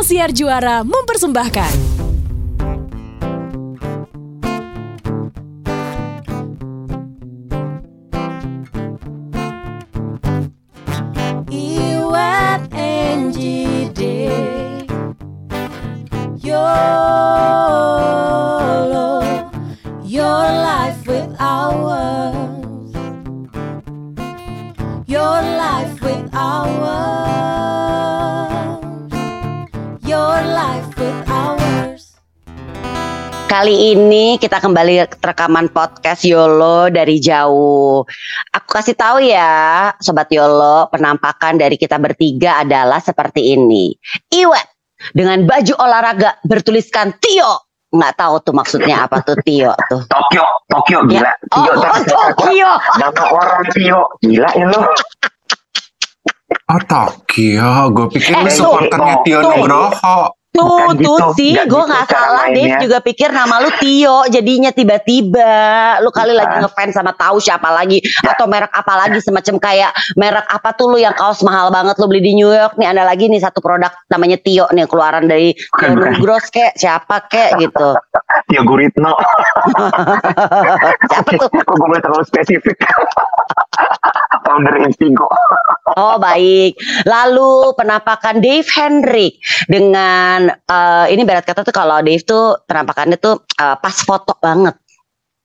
Siar Juara mempersembahkan. Ini kita kembali ke rekaman podcast YOLO dari jauh. Aku kasih tahu ya, Sobat YOLO, penampakan dari kita bertiga adalah seperti ini. Iwet dengan baju olahraga bertuliskan Tio. Nggak tahu tuh maksudnya apa tuh Tio tuh. Tokyo, Tokyo gila. Ya. Tio Oh, tapi oh, Tokyo. Nama orang Tio, gila ya lo. Oh Tokyo, gue pikir Eh, lu supporternya Tio. Nugroho. Tuh, Bukan tuh gitu, gue gitu nggak cara salah. Dave mainnya. juga pikir nama lu Tio, jadinya tiba-tiba lu kali lagi Bukan. ngefans sama tahu siapa lagi Ya. atau merek apa lagi semacam kayak merek apa tuh lu yang kaos mahal banget lu beli di New York nih ada lagi nih satu produk namanya Tio nih keluaran dari Tio. Nugros kek siapa kek gitu. Tio Guritno. siapa tuh? Kok gue boleh terlalu spesifik? Founder Instigo. Oh baik. Lalu penampakan Dave Hendrik dengan eh, ini berat kata tuh kalau Dave tuh penampakannya tuh eh, pas foto banget.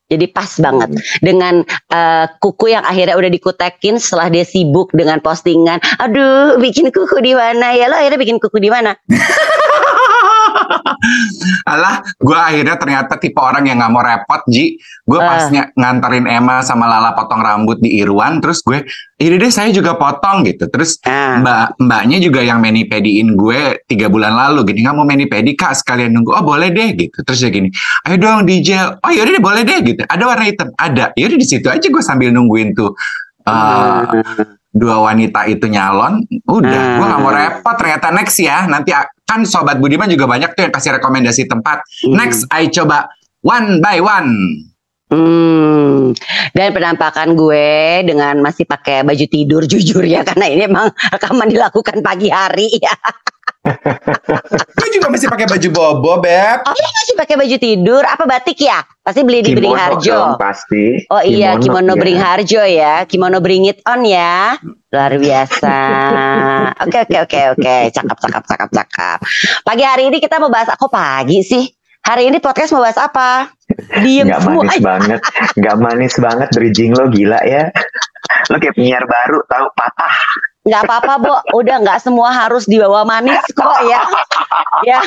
Jadi pas banget dengan eh, kuku yang akhirnya udah dikutekin setelah dia sibuk dengan postingan. Aduh, bikin kuku di mana ya? Lo akhirnya bikin kuku di mana? Alah, gue akhirnya ternyata tipe orang yang nggak mau repot, Ji. Gue Ah. pasnya nganterin Emma sama Lala potong rambut di Irwan, terus gue, ini deh saya juga potong gitu. Terus Nah, mbak mbaknya juga yang mani pediin gue tiga bulan lalu gini nggak mau mani pedi kak sekalian nunggu. Oh boleh deh gitu. Terus dia gini ayo dong di gel oh yaudah deh boleh deh gitu. Ada warna hitam. Ada. Yaudah di situ aja gue sambil nungguin tuh uh, dua wanita itu nyalon. Udah Hmm. gue nggak mau repot ternyata next ya nanti kan sobat Budiman juga banyak tuh yang kasih rekomendasi tempat hmm. next I coba one by one Hmm, dan penampakan gue dengan masih pakai baju tidur jujur ya karena ini emang rekaman dilakukan pagi hari ya. gue juga masih pakai baju bobo beb Oh, lu masih pakai baju tidur apa batik ya? Pasti beli di Beringharjo. pasti. Oh iya, kimono iya. Beringharjo ya, kimono Bring It On ya, luar biasa. Oke oke oke oke, cakep cakep cakep cakep. Pagi hari ini kita mau bahas, kok pagi sih? Hari ini podcast mau bahas apa? Diem Nggak semua. manis banget, nggak manis banget bridging lo gila ya. Lo kayak penyiar baru tahu patah. Nggak apa-apa, Bo. Udah nggak semua harus dibawa manis kok ya. Ya,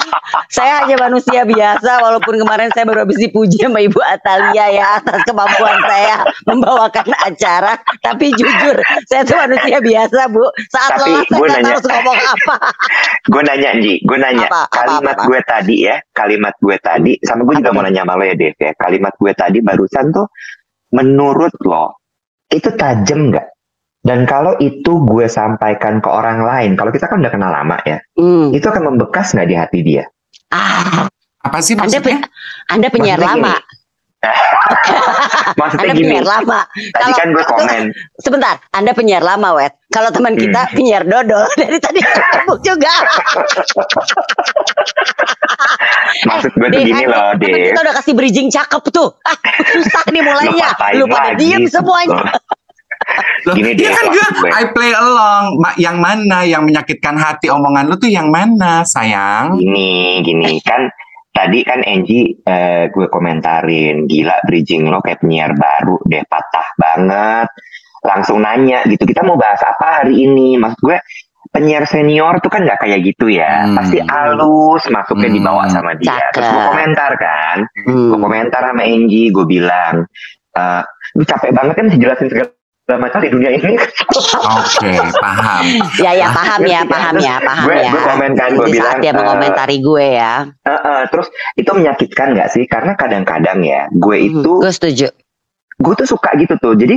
saya hanya manusia biasa walaupun kemarin saya baru habis dipuji sama Ibu Atalia ya atas kemampuan saya membawakan acara. Tapi jujur, saya tuh manusia biasa, Bu. Saat Tapi lelah saya nanya. harus ngomong apa. Gue nanya Ji, gue nanya Apa, apa, kalimat apa, apa? gue tadi ya, kalimat gue tadi, sama gue juga Apa mau nanya sama lo ya Dev ya, kalimat gue tadi barusan tuh, menurut lo itu tajam nggak? Dan kalau itu gue sampaikan ke orang lain, kalau kita kan udah kenal lama ya, Hmm. itu akan membekas nggak di hati dia? Ah, apa sih Anda, maksudnya pe- anda penyiar Maksudnya lama. Maksudnya Anda gini, penyiar lama. tadi Kalau- kan gue komen, Sebentar, Anda penyiar lama, Wet. Kalau teman Hmm. kita penyiar dodol dari tadi ketemu juga. maksud gue tuh Dave, gini loh, Dev. Kita udah kasih bridging cakep tuh. Ah, susah nih mulainya. Lu pada diem semuanya. Loh, Gini deh, kan gue gue. I play along Ma- yang mana yang menyakitkan hati omongan lu tuh yang mana sayang Gini, gini kan tadi kan Angie eh, gue komentarin gila bridging lo kayak penyiar baru deh patah banget. Langsung nanya gitu kita mau bahas apa hari ini? Maksud gue penyiar senior tuh kan nggak kayak gitu ya. Hmm. Pasti halus masuknya Hmm. dibawa sama dia. Terus gue komentar kan, Hmm. gue komentar sama Angie, gue bilang, eh lu capek banget kan sih jelasin segala macam di dunia ini. oke paham Ya ya paham ya, paham ya, paham Gue- ya. gue komen kan, gue bilang, saat dia eh, mengomentari gue ya. Eh, eh, terus itu menyakitkan nggak sih? Karena kadang-kadang ya, gue itu Gue setuju. gue tuh suka gitu tuh. Jadi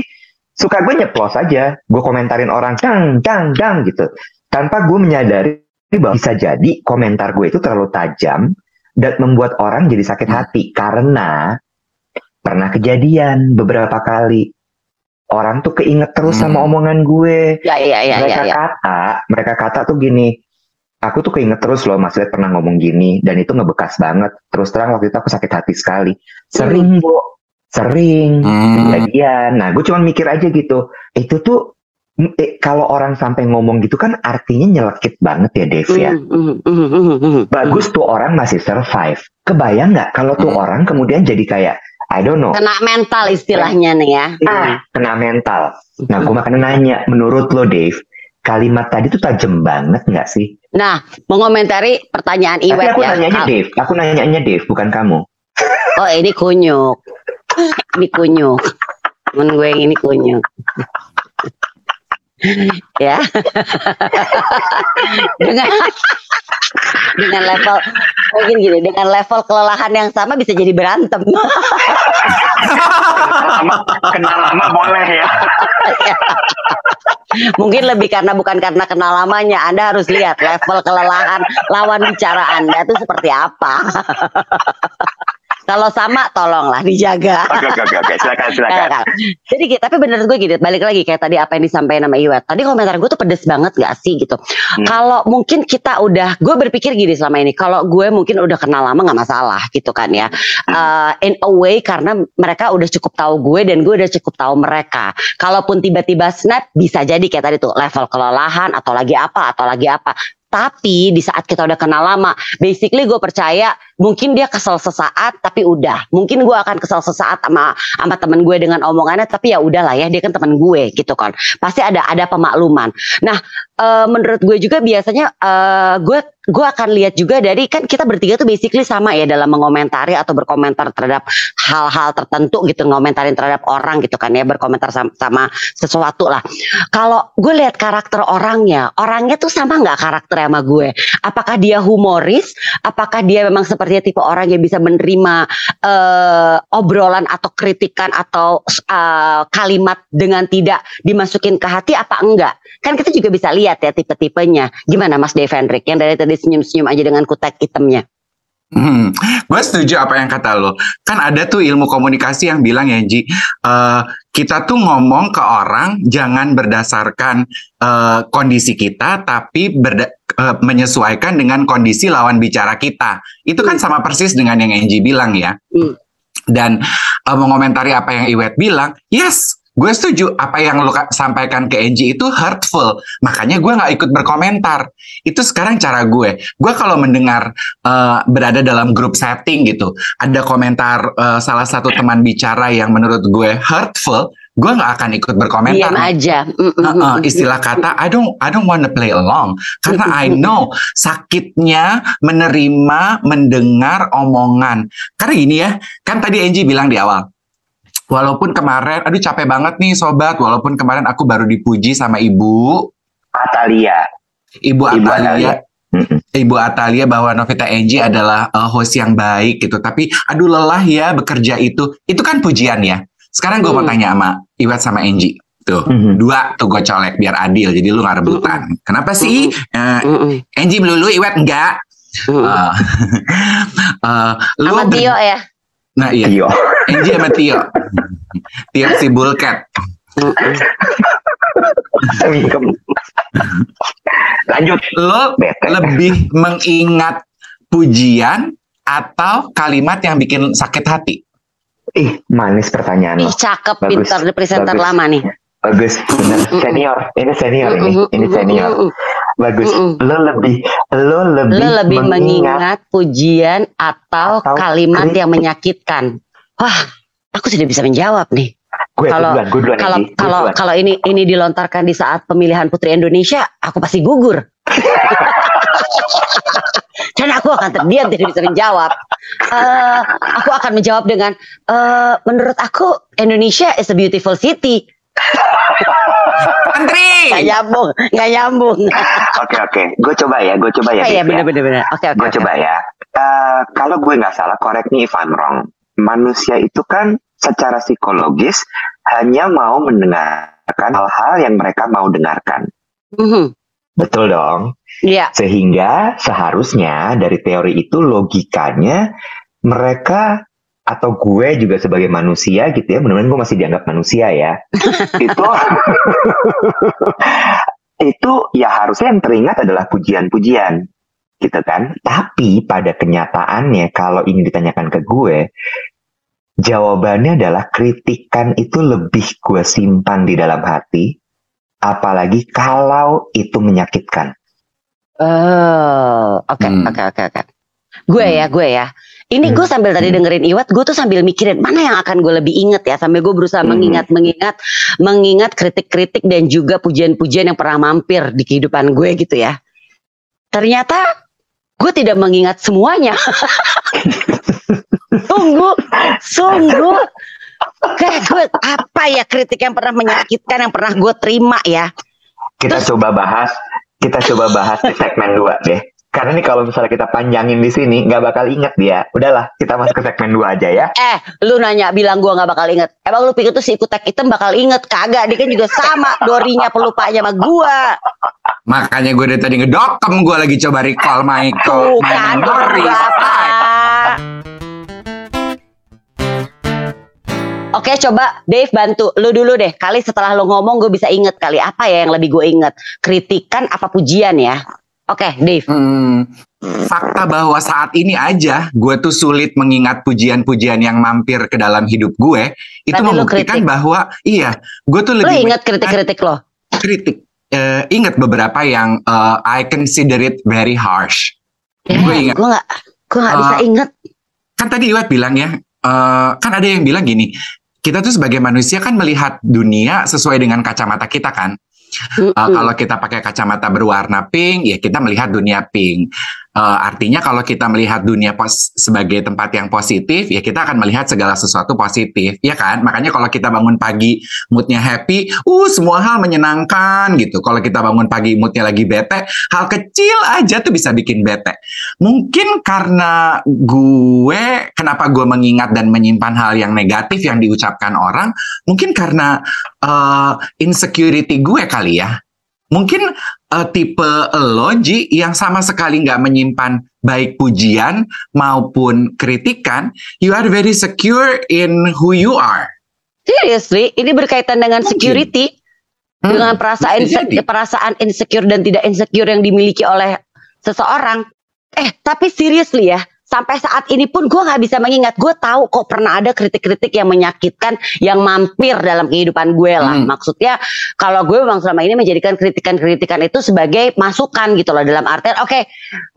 suka gue nyeplos aja. Gue komentarin orang dang dang dang gitu. Tanpa gue menyadari bahwa bisa jadi komentar gue itu terlalu tajam dan membuat orang jadi sakit hati karena pernah kejadian beberapa kali orang tuh keinget terus sama Hmm. omongan gue. Ya ya ya mereka ya. ya. kata, mereka kata tuh gini, aku tuh keinget terus loh Mas Led pernah ngomong gini dan itu ngebekas banget. Terus terang waktu itu aku sakit hati sekali. Sering, Bu. Sering Hmm. kejadian. Nah, gue cuma mikir aja gitu. Itu tuh eh, kalau orang sampai ngomong gitu kan artinya nyelekit banget ya, Dev ya. Mm, mm, mm, mm, mm, mm. Bagus tuh orang masih survive. Kebayang nggak kalau tuh Hmm. orang kemudian jadi kayak I don't know. Kena mental istilahnya nih ya. Ah, kena mental. Nah, gue makanya nanya, menurut lo Dave, kalimat tadi tuh tajam banget nggak sih? Nah, mengomentari pertanyaan Tapi Iwet aku ya. nanyanya Dave, aku nanyanya Dave, bukan kamu. Oh ini kunyuk. Ini kunyuk. Temen gue yang ini kunyuk. Ya. dengan dengan level mungkin gini, dengan level kelelahan yang sama bisa jadi berantem. lama, kenal lama boleh ya. mungkin lebih karena bukan karena kenal lamanya. Anda harus lihat level kelelahan lawan bicara Anda itu seperti apa. Kalau sama tolonglah dijaga. Oke, oke, oke, oke. Silakan, silakan. Jadi gitu, tapi bener gue gini, balik lagi kayak tadi apa yang disampaikan sama Iwet. Tadi komentar gue tuh pedes banget gak sih gitu. Kalau mungkin kita udah, gue berpikir gini selama ini, kalau gue mungkin udah kenal lama gak masalah gitu kan ya. Uh, in a way karena mereka udah cukup tahu gue dan gue udah cukup tahu mereka. Kalaupun tiba-tiba snap bisa jadi kayak tadi tuh level kelelahan atau lagi apa atau lagi apa. Tapi di saat kita udah kenal lama, basically gue percaya mungkin dia kesel sesaat tapi udah. Mungkin gue akan kesel sesaat sama sama temen gue dengan omongannya tapi ya udahlah ya dia kan teman gue gitu kan. Pasti ada ada pemakluman. Nah, eh, menurut gue juga biasanya eh, gue gue akan lihat juga dari kan kita bertiga tuh basically sama ya dalam mengomentari atau berkomentar terhadap hal-hal tertentu gitu ngomentarin terhadap orang gitu kan ya berkomentar sama, sama sesuatu lah. Kalau gue lihat karakter orangnya, orangnya tuh sama nggak karakter sama gue? Apakah dia humoris? Apakah dia memang sepertinya tipe orang yang bisa menerima eh, obrolan atau kritikan atau eh, kalimat dengan tidak dimasukin ke hati apa enggak? Kan kita juga bisa lihat ya tipe-tipenya. Gimana Mas Dave Hendrik yang dari tadi senyum-senyum aja dengan kutek hitamnya? Hmm, gue setuju apa yang kata lo. Kan ada tuh ilmu komunikasi yang bilang ya, Ji, eh, kita tuh ngomong ke orang jangan berdasarkan eh, kondisi kita, tapi berda- eh, menyesuaikan dengan kondisi lawan bicara kita. Itu kan sama persis dengan yang Angie bilang ya. Hmm. Dan mengomentari apa yang Iwet bilang, yes. Gue setuju apa yang lo ka- sampaikan ke Angie itu hurtful. Makanya gue nggak ikut berkomentar. Itu sekarang cara gue. Gue kalau mendengar eh, berada dalam grup setting gitu, ada komentar eh, salah satu teman bicara yang menurut gue hurtful, gue nggak akan ikut berkomentar. Diam aja. Mm, mm, Uh-uh, mm, mm. istilah kata I don't I don't want to play along karena I know sakitnya menerima mendengar omongan karena gini ya kan tadi Angie bilang di awal walaupun kemarin aduh capek banget nih sobat walaupun kemarin aku baru dipuji sama ibu Atalia. ibu Ibu Atalia. Ibu Atalia bahwa Novita Angie adalah uh, host yang baik gitu. Tapi aduh lelah ya bekerja itu. Itu kan pujian ya. Sekarang gue mau Hmm. tanya sama Iwat sama Angie. Tuh, Mhm. dua tuh gue colek biar adil. Jadi lu gak rebutan. Kenapa sih? Eh, Mm, mm, Angie melulu, Iwat enggak? mm. Eh, eh, lu Sama ber- Tio ya. Nah iya, Iya. Angie sama Tio. Tio si Bulket. Lanjut. Lo Bete. lebih mengingat pujian atau kalimat yang bikin sakit hati? Ih, manis pertanyaan Ih cakep, Bagus, pintar di presenter bagus. lama nih. Bagus, bener. Mm-mm. Senior. Ini senior ini. Ini mm, senior. mm, mm. Bagus. Lo lebih, lo lebih, Lo lebih mengingat. mengingat pujian atau, Atau kalimat kritik. yang menyakitkan. Wah, aku tidak bisa menjawab nih. Gue Kalau- duluan, gue duluan. Kalau kalau kalau ini ini dilontarkan di saat pemilihan Putri Indonesia, aku pasti gugur. Dan aku akan terdiam tidak bisa menjawab. Eh, aku akan menjawab dengan eh, menurut aku Indonesia is a beautiful city. Antri! Gak nyambung, gak nyambung. Oke oke, gue coba ya, gue coba ya. Oh iya ya. bener bener bener. Oke oke. Gue coba ya. Eh, kalau gue nggak salah, correct me if I'm wrong. Manusia itu kan secara psikologis hanya mau mendengarkan hal-hal yang mereka mau dengarkan. Mhm. Betul dong. Iya. Sehingga seharusnya dari teori itu logikanya mereka atau gue juga sebagai manusia gitu ya, mudah-mudahan gue masih dianggap manusia ya. itu itu ya harusnya yang teringat adalah pujian-pujian. gitu kan. Tapi pada kenyataannya kalau ini ditanyakan ke gue, jawabannya adalah kritikan itu lebih gue simpan di dalam hati, apalagi kalau itu menyakitkan. Oh, oke Hmm. oke oke oke. Gue Hmm. ya, gue ya. Ini gue Hmm. sambil tadi dengerin Iwat, gue tuh sambil mikirin mana yang akan gue lebih inget ya. Sambil gue berusaha Hmm. mengingat, mengingat, mengingat kritik-kritik dan juga pujian-pujian yang pernah mampir di kehidupan gue gitu ya. Ternyata gue tidak mengingat semuanya. sungguh, sungguh. Kayak gue apa ya kritik yang pernah menyakitkan yang pernah gue terima ya. Kita Terus- coba bahas, kita coba bahas di segmen 2 deh. Karena nih kalau misalnya kita panjangin di sini nggak bakal inget dia. Udahlah, kita masuk ke segmen 2 aja ya. Eh, lu nanya bilang gua nggak bakal inget. Emang lu pikir tuh si ikut tek hitam bakal inget? Kagak, dia kan juga sama dorinya pelupanya sama gua. Makanya gue dari tadi ngedokem gue lagi coba recall Michael. Tuh my kan, berapa? Oke coba Dave bantu lu dulu deh Kali setelah lu ngomong gue bisa inget kali Apa ya yang lebih gue inget Kritikan apa pujian ya Oke Dave. Hmm, fakta bahwa saat ini aja gue tuh sulit mengingat pujian-pujian yang mampir ke dalam hidup gue itu Berarti lu membuktikan bahwa iya gue tuh lebih inget kritik-kritik lo? Kritik. Eh, ingat beberapa yang eh, I consider it very harsh. Gue ingat. Gue gak Gue gak bisa Ah. inget kan tadi Iwat bilang ya eh, kan ada yang bilang gini kita tuh sebagai manusia kan melihat dunia sesuai dengan kacamata kita kan Uh, kalau kita pakai kacamata berwarna pink, ya kita melihat dunia pink. Uh, artinya kalau kita melihat dunia pos sebagai tempat yang positif, ya kita akan melihat segala sesuatu positif, ya kan? Makanya kalau kita bangun pagi moodnya happy, uh semua hal menyenangkan gitu. Kalau kita bangun pagi moodnya lagi bete, hal kecil aja tuh bisa bikin bete. Mungkin karena gue, kenapa gue mengingat dan menyimpan hal yang negatif yang diucapkan orang, mungkin karena uh, insecurity gue kali ya. Mungkin uh, tipe lo Ji yang sama sekali nggak menyimpan baik pujian maupun kritikan, you are very secure in who you are. Seriously, ini berkaitan dengan Mungkin. security, Hmm, dengan perasaan perasaan insecure dan tidak insecure yang dimiliki oleh seseorang. Eh, tapi seriously ya, sampai saat ini pun gue nggak bisa mengingat. Gue tahu kok pernah ada kritik-kritik yang menyakitkan, yang mampir dalam kehidupan gue lah. Hmm. Maksudnya, kalau gue memang selama ini menjadikan kritikan-kritikan itu sebagai masukan gitu loh dalam artian, oke,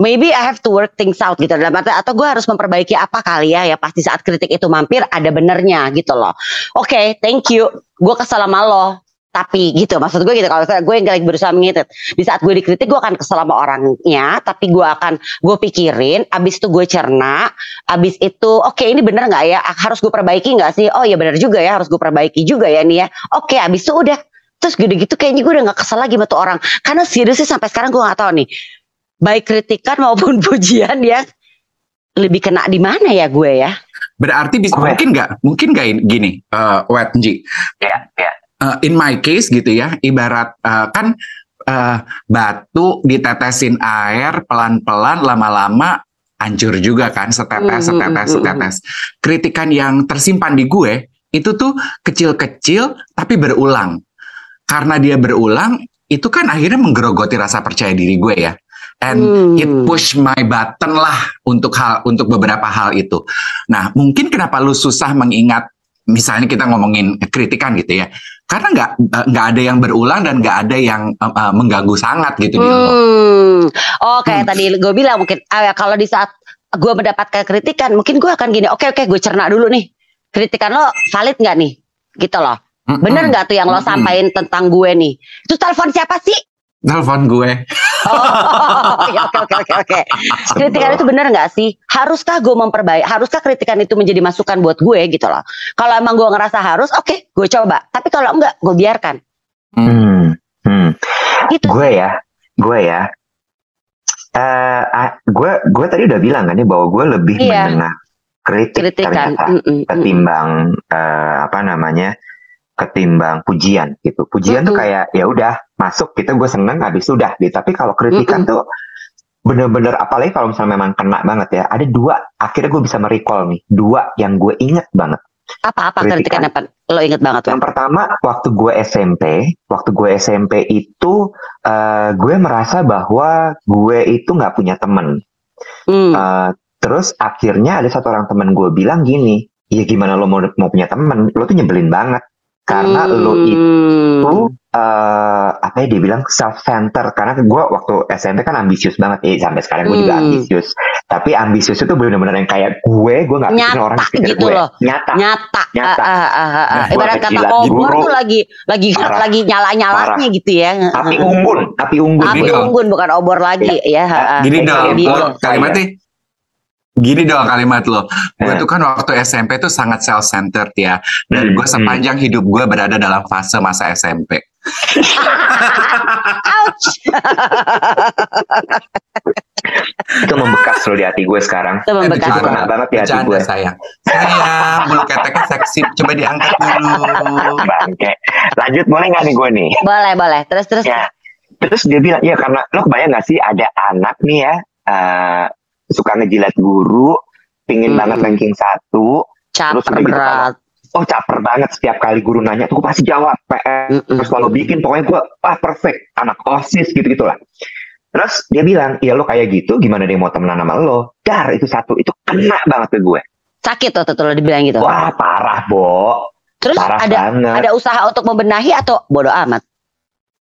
maybe I have to work things out gitu dalam artian, atau gue harus memperbaiki apa kali ya, ya pasti saat kritik itu mampir ada benernya gitu loh. Oke, thank you. Gue kesal sama lo. Tapi gitu, maksud gue gitu. Kalau misalnya gue yang lagi berusaha mengitit, di saat gue dikritik, gue akan kesal sama orangnya. Tapi gue akan gue pikirin, abis itu gue cerna, abis itu oke ini bener nggak ya? Harus gue perbaiki nggak sih? Oh ya bener juga ya, harus gue perbaiki juga ya nih ya. Oke, abis itu udah. Terus gede gitu kayaknya gue udah nggak kesel lagi sama tuh orang. Karena serius sih sampai sekarang gue nggak tahu nih. Baik kritikan maupun pujian ya lebih kena di mana ya gue ya? Berarti bisa Gue- mungkin nggak? Mungkin nggak in- gini, uh, Wet Ji. Ya, ya. Uh, in my case gitu ya, ibarat uh, kan uh, batu ditetesin air pelan-pelan lama-lama hancur juga kan setetes Hmm, setetes hmm, setetes. Kritikan yang tersimpan di gue itu tuh kecil-kecil tapi berulang. Karena dia berulang itu kan akhirnya menggerogoti rasa percaya diri gue ya. And Hmm. it push my button lah untuk hal untuk beberapa hal itu. Nah, mungkin kenapa lu susah mengingat misalnya kita ngomongin kritikan gitu ya. Karena nggak nggak ada yang berulang dan nggak ada yang eh, mengganggu sangat gitu di. Hmm. Oh kayak Hmm. tadi gue bilang mungkin ah, ya, kalau di saat gue mendapatkan kritikan mungkin gue akan gini oke oke gue cerna dulu nih kritikan lo valid nggak nih gitu loh bener nggak tuh yang lo Mm-mm. sampaikan tentang gue nih itu telepon siapa sih Telepon gue. oh ya, oke oke oke oke kritikan itu bener nggak sih haruskah gue memperbaiki haruskah kritikan itu menjadi masukan buat gue gitu loh kalau emang gue ngerasa harus oke gue coba tapi kalau enggak gue biarkan Hmm. Hmm. itu Gue ya, gue ya. Eh, ah, gue gue tadi udah bilang kan ya bahwa gue lebih Iya. mendengar kritik kritikan ternyata Mm-mm, mm-mm. ketimbang eh, apa namanya ketimbang pujian gitu. Pujian tuh Mm-mm. kayak ya udah masuk kita gue seneng habis sudah gitu. Tapi kalau kritikan tuh bener-bener apalagi kalau misalnya memang kena banget ya. Ada dua akhirnya gue bisa merecall nih dua yang gue inget banget. Apa-apa Kritikan. kritikan apa? Lo inget banget Yang pertama waktu gue SMP, waktu gue SMP itu eh, gue merasa bahwa gue itu nggak punya temen. Hmm. Eh, terus akhirnya ada satu orang temen gue bilang gini, ya gimana lo mau mau punya temen? Lo tuh nyebelin banget karena lo itu Hmm. eh apa ya dia bilang self center karena gue waktu SMP kan ambisius banget eh sampai sekarang gue juga Hmm. ambisius tapi ambisius itu benar-benar yang kayak gue gue nggak pikirin Nyata orang sekitar gitu gue loh. nyata nyata, Nyata. Ah, ah, ah, ah, ah. Nah, ibarat kata obor tuh lagi lagi Parah. lagi nyala nyalanya gitu ya api unggun api unggun api dong. unggun bukan obor lagi ya ah, ah. Gini dong, gitu. kalimatnya Gini dong kalimat lo. Gue Eh. tuh kan waktu SMP tuh sangat self-centered ya. Dan Hmm, gue sepanjang hidup gue berada dalam fase masa SMP. Ouch. itu membekas loh di hati gue sekarang itu membekas Bercanda. Kena banget di hati Bercanda gue sayang. Sayang, bulu keteknya seksi. Coba diangkat dulu. bangke lanjut boleh nggak nih gue nih boleh boleh terus terus ya terus dia bilang ya karena lo kebayang nggak sih ada anak nih ya eh, suka ngejilat guru pingin Hmm. banget ranking satu caper terus gitu berat. oh caper banget setiap kali guru nanya tuh gue pasti jawab PR Mm-mm. terus kalau bikin pokoknya gue ah perfect anak osis gitu gitulah terus dia bilang ya lo kayak gitu gimana dia mau temenan sama lo? Dar itu satu itu kena banget ke gue. Sakit tuh tuh, tuh lo dibilang gitu? Wah parah bo. Terus parah ada banget. ada usaha untuk membenahi atau bodoh amat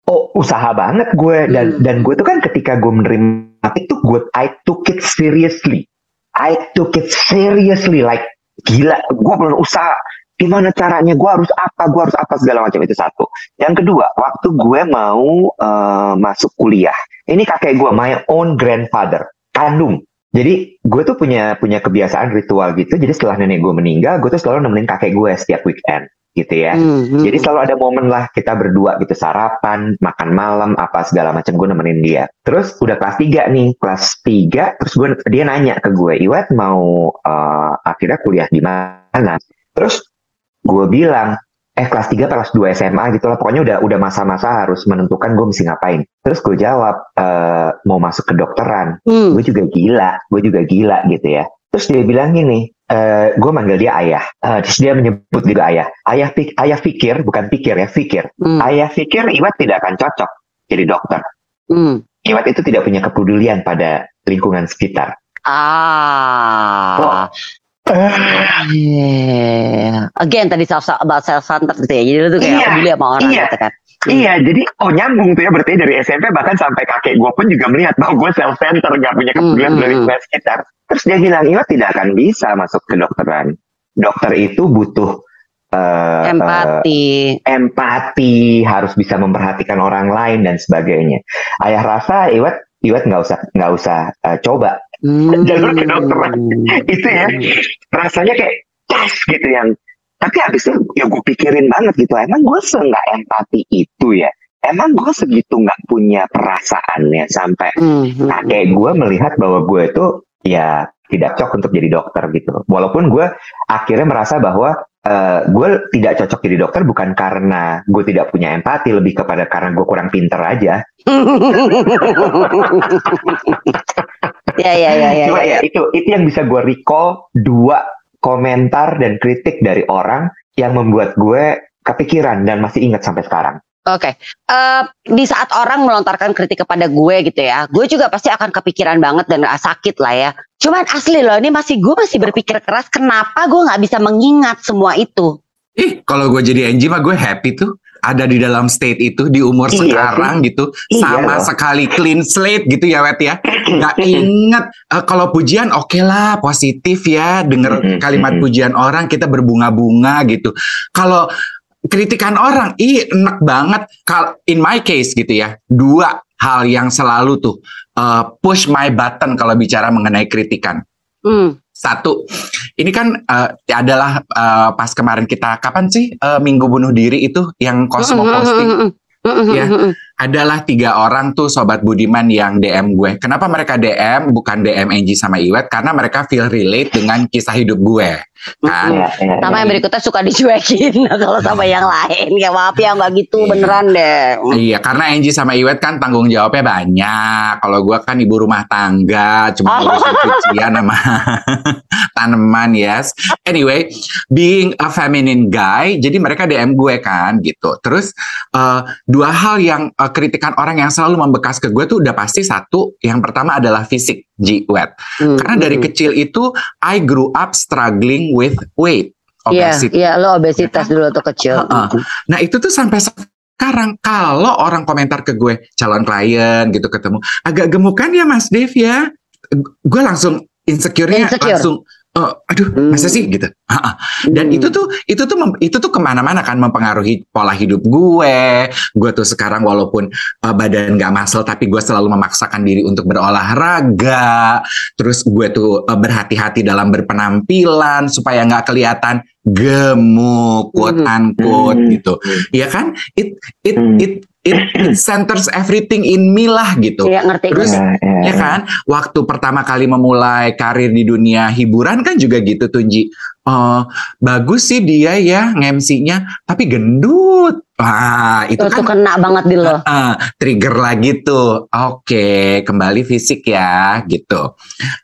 oh usaha banget gue. Dan Hmm. dan gue tuh kan ketika gue menerima itu gue I took it seriously. I took it seriously. Like gila gue belum usaha. Gimana caranya? Gue harus apa? Gue harus apa? Segala macam itu satu. Yang kedua waktu gue mau eh, masuk kuliah. Ini kakek gue my own grandfather. Kandung. Jadi gue tuh punya punya kebiasaan ritual gitu. Jadi setelah nenek gue meninggal gue tuh selalu nemenin kakek gue setiap weekend gitu ya Hmm, hmm, jadi selalu ada momen lah kita berdua gitu sarapan, makan malam, apa segala macam gue nemenin dia. Terus udah kelas 3 nih, kelas 3 terus gue dia nanya ke gue, "Iwat mau eh, akhirnya kuliah di mana?" Terus gue bilang, "Eh kelas 3 kelas 2 SMA gitu lah. Pokoknya udah udah masa-masa harus menentukan gue mesti ngapain." Terus gue jawab, "Eh, mau masuk ke dokteran." hmm. gue juga gila, gue juga gila gitu ya. Terus dia bilang gini, eh gue manggil dia ayah. Eh, terus dia menyebut juga ayah. Ayah, pik ayah pikir, bukan pikir ya, pikir. Hmm, Ayah pikir Iwat tidak akan cocok jadi dokter. hmm. Iwat itu tidak punya kepedulian pada lingkungan sekitar. ah Yeah. Again tadi self about self centered gitu ya. Jadi lu tuh kayak Iya, peduli sama orang iya. gitu kan. Iya, jadi oh nyambung tuh ya berarti dari SMP bahkan sampai kakek gue pun juga melihat bahwa gue self center gak punya kepedulian Hmm, dari hmm, lingkungan sekitar. Terus dia bilang Iwat tidak akan bisa masuk ke dokteran. Dokter itu butuh eh, Empati. empati, harus bisa memperhatikan orang lain dan sebagainya. Ayah rasa Iwat Iwat nggak usah nggak usah eh, coba. Hmm. jalur kedokteran. Itu ya. Rasanya kayak tas gitu yang. Tapi habis itu ya gue pikirin banget gitu. Emang gue nggak empati itu ya. Emang gue segitu nggak punya perasaannya sampai Hmm, kakek gue melihat bahwa gue itu ya tidak cocok untuk jadi dokter gitu. Walaupun gue akhirnya merasa bahwa eh, gue tidak cocok jadi dokter bukan karena gue tidak punya empati, lebih kepada karena gue kurang pinter aja. Ya ya ya ya. Cuma ya. ya itu itu yang bisa gue recall dua komentar dan kritik dari orang yang membuat gue kepikiran dan masih ingat sampai sekarang. Oke, Eh, di saat orang melontarkan kritik kepada gue gitu ya, gue juga pasti akan kepikiran banget dan sakit lah ya. Cuman asli loh, ini masih gue masih berpikir keras, kenapa gue nggak bisa mengingat semua itu? Ih, kalau gue jadi Angie mah gue happy tuh ada di dalam state itu di umur Iya. sekarang gitu Iya. sama loh. sekali clean slate gitu ya Wet ya. Nggak inget Eh, kalau pujian oke lah positif ya denger Mm-mm, kalimat pujian orang kita berbunga-bunga gitu. Kalau kritikan orang ih enak banget. Kalau in my case gitu ya dua hal yang selalu tuh eh, push my button kalau bicara mengenai kritikan. Hmm. Satu, ini kan eh, adalah eh, pas kemarin kita kapan sih eh, minggu bunuh diri itu yang Cosmo posting Ya. adalah tiga orang tuh sobat Budiman yang DM gue. Kenapa mereka DM bukan DM Angie sama Iwet? Karena mereka feel relate dengan kisah hidup gue. Kan Iya, iya, Sama iya. yang berikutnya suka dicuekin kalau sama yang lain. Ya maaf ya nggak gitu Iya. beneran deh. Iya, karena Angie sama Iwet kan tanggung jawabnya banyak. Kalau gua kan ibu rumah tangga, cuma Oh. ngurusin cucian sama tanaman, yes. Anyway, being a feminine guy, jadi mereka DM gue kan gitu. Terus eh, dua hal yang eh, kritikan orang yang selalu membekas ke gue tuh udah pasti satu. Yang pertama adalah fisik, G wet. Hmm, Karena dari hmm. kecil itu I grew up struggling with weight, Iya, obesity. iya lo obesitas dulu tuh kecil. Heeh. Nah itu tuh sampai sekarang kalau orang komentar ke gue calon klien gitu ketemu agak gemukan ya Mas Dev ya, gue langsung insecure-nya Insecure. langsung eh, aduh Hmm. masa sih gitu. Dan Hmm. itu tuh itu tuh mem- itu tuh ke mana-mana kan mempengaruhi pola hidup gue. Gue tuh sekarang walaupun eh, badan gak masel tapi gue selalu memaksakan diri untuk berolahraga. Terus gue tuh eh, berhati-hati dalam berpenampilan supaya nggak kelihatan gemuk, quote Hmm. unquote Hmm. gitu. Ya kan? It it it it, centers everything in me lah gitu. Iya ngerti Terus. Iya, iya, Ya kan, waktu pertama kali memulai karir di dunia hiburan kan juga gitu tuh Ji. Eh, bagus sih dia ya nge-MC-nya, tapi gendut. Wah, itu Itu tuh kan kena banget di lo. eh, trigger lagi tuh. Oke, kembali fisik ya, gitu.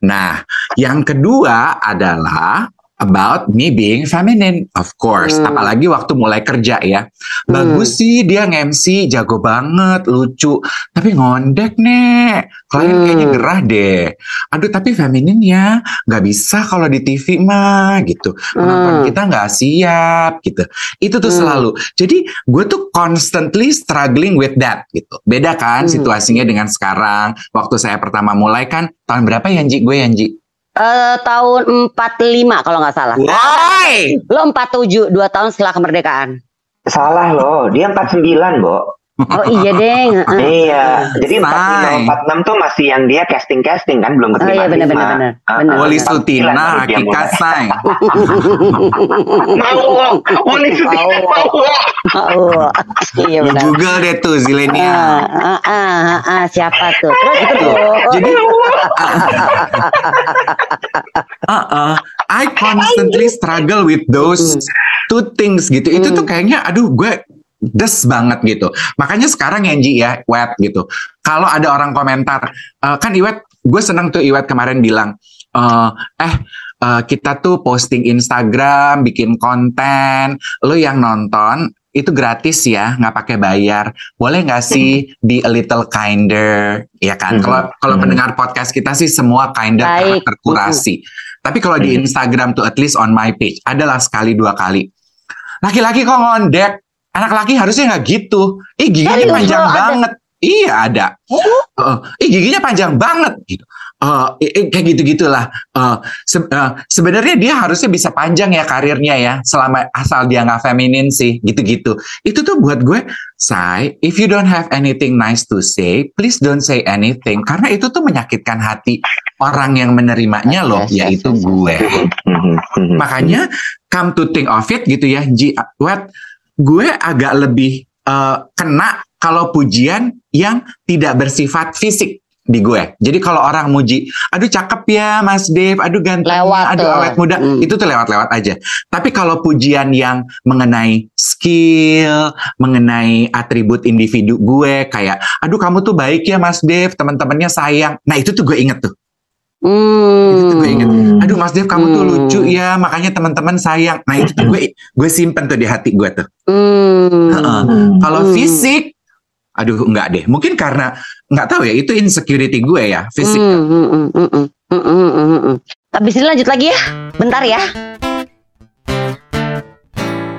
Nah, yang kedua adalah about me being feminine, of course. Hmm. Apalagi waktu mulai kerja ya. Bagus sih dia nge-MC, jago banget, lucu. Tapi ngondek nek, klien Hmm. kayaknya gerah deh. Aduh tapi feminin ya, nggak bisa kalau di TV mah gitu. Penonton Hmm. kita nggak siap gitu. Itu tuh Hmm. selalu. Jadi gue tuh constantly struggling with that gitu. Beda kan Hmm. situasinya dengan sekarang. Waktu saya pertama mulai kan tahun berapa ya Ji? Gue Yanji. Eh, tahun 45 kalau nggak salah. Why? Lo 47, 2 tahun setelah kemerdekaan. Salah loh, dia 49, Bo. Oh iya deng. heeh. Iya, jadi 45, Say. 46 tuh masih yang dia casting-casting kan, belum Oh keterima. iya benar benar benar. Benar. Wali 49 Sutina, Hakikat mulai. Say. Mau, Wali Sutina mau. Oh, iya Lu benar. Google deh tuh Ah, Zilenial. ah, ah, ah, ah, siapa tuh? Terus itu Jadi Uh-uh. I constantly struggle with those two things gitu. Itu tuh kayaknya aduh gue des banget gitu. Makanya sekarang Yanji ya, web gitu. Kalau ada orang komentar, eh, kan Iwet, gue seneng tuh Iwet kemarin bilang, eh, eh eh, kita tuh posting Instagram, bikin konten, lo yang nonton itu gratis ya, nggak pakai bayar. Boleh nggak sih be a little kinder, ya kan? Mhm. Kalau kalau Mhm. pendengar podcast kita sih semua kinder Baik. karakter kurasi. Tapi kalau di. Instagram tuh at least on my page adalah sekali dua kali. Laki-laki kok ngondek, anak laki harusnya nggak gitu. Ih giginya Serius, panjang ada? banget. Iya ada. Uh, ih giginya panjang banget gitu. Uh, i- kayak gitu gitulah. Uh, se- uh, Sebenarnya dia harusnya bisa panjang ya karirnya ya, selama asal dia nggak feminin sih, gitu-gitu. Itu tuh buat gue, say, if you don't have anything nice to say, please don't say anything, karena itu tuh menyakitkan hati orang yang menerimanya loh, Yes, yaitu yes, yes. gue. Mhm, mhm. Makanya come to think of it gitu ya, Ji, what gue agak lebih eh, kena kalau pujian yang tidak bersifat fisik di gue. Jadi kalau orang muji, aduh cakep ya Mas Dev, aduh ganteng, Lewat aduh tuh. awet muda, Hmm. itu tuh lewat-lewat aja. Tapi kalau pujian yang mengenai skill, mengenai atribut individu gue, kayak, aduh kamu tuh baik ya Mas Dev, teman-temannya sayang. Nah itu tuh gue inget tuh. Hmm. Itu tuh gue inget. Aduh Mas Dev kamu tuh Hmm. lucu ya, makanya teman-teman sayang. Nah itu tuh gue gue simpen tuh di hati gue tuh. Hmm. Heeh. Kalau Hmm. fisik, aduh enggak deh. Mungkin karena nggak tahu ya itu insecurity gue ya fisik. Hmm, hmm, hmm, hmm, hmm, hmm, hmm, hmm, hmm. Habis ini lanjut lagi ya. Bentar ya.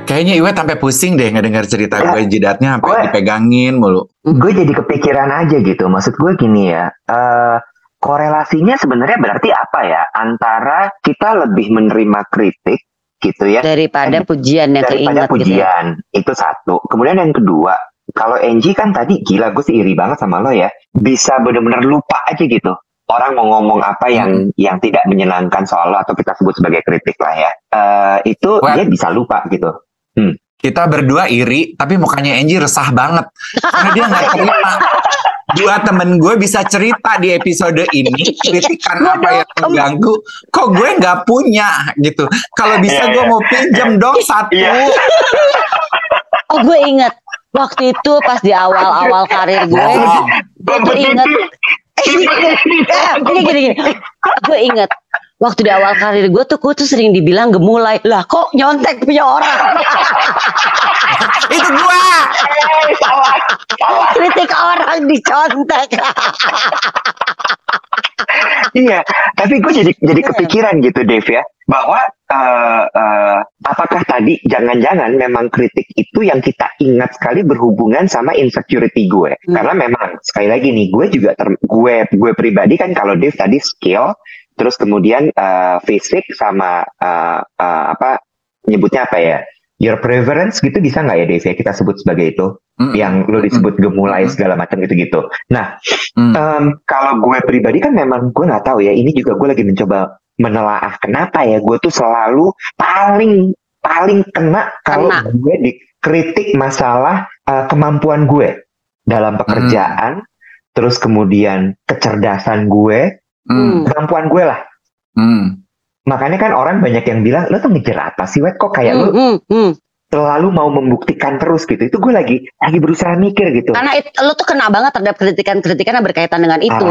Kayaknya Iwa sampai pusing deh ngedengar cerita Ya. gue jidatnya sampai Gue- dipegangin mulu. gue jadi kepikiran aja gitu. Maksud gue gini ya, eh, korelasinya sebenarnya berarti apa ya antara kita lebih menerima kritik gitu ya Daripada pujian yang daripada keinget gitu ya. pujian itu satu. Kemudian yang kedua, kalau Angie kan tadi gila gue sih iri banget sama lo ya, bisa bener-bener lupa aja gitu. Orang mau ngomong apa yang yang tidak menyenangkan soal lo atau kita sebut sebagai kritik lah ya, Eh, itu Well- dia bisa lupa gitu. Kita berdua iri, tapi mukanya Angie resah banget karena dia nggak terima. Dua temen gue bisa cerita di episode ini kritikan apa yang mengganggu, kok gue nggak punya gitu. Kalau bisa Iya, gue iya. mau pinjem dong satu. Iya. Oh gue inget waktu itu pas di awal-awal karir gue, Bohong. gue inget. Eh, gini gini gini, gue inget waktu di awal karir gue tuh gue tuh sering dibilang gemulai lah kok nyontek punya orang Itu gue. Kritik orang dicontek Iya, tapi gue jadi jadi Iya. kepikiran gitu, Dave ya, bahwa eh, eh, apakah tadi jangan-jangan memang kritik itu yang kita ingat sekali berhubungan sama insecurity gue, Hmm. karena memang sekali lagi nih, gue juga ter- gue gue pribadi kan kalau Dave tadi skill, terus kemudian eh, fisik sama eh, eh, apa nyebutnya apa ya, your preference gitu bisa nggak ya Dave ya kita sebut sebagai itu, Mm, yang lo disebut gemulai Mm. segala macam gitu-gitu. Nah mm. Em, kalau gue pribadi kan memang gue nggak tahu ya. Ini juga gue lagi mencoba menelaah kenapa ya gue tuh selalu paling paling kena kalau Kena. gue dikritik masalah eh, kemampuan gue dalam pekerjaan, terus kemudian kecerdasan gue, Mm, kemampuan gue lah. mm. Makanya kan orang banyak yang bilang lo tuh ngejar apa sih, wet? Kok kayak lo Hmm, hmm, hmm. selalu mau membuktikan terus gitu. Itu gue lagi lagi berusaha mikir gitu. karena it, lo tuh kena banget terhadap kritikan-kritikan yang berkaitan dengan itu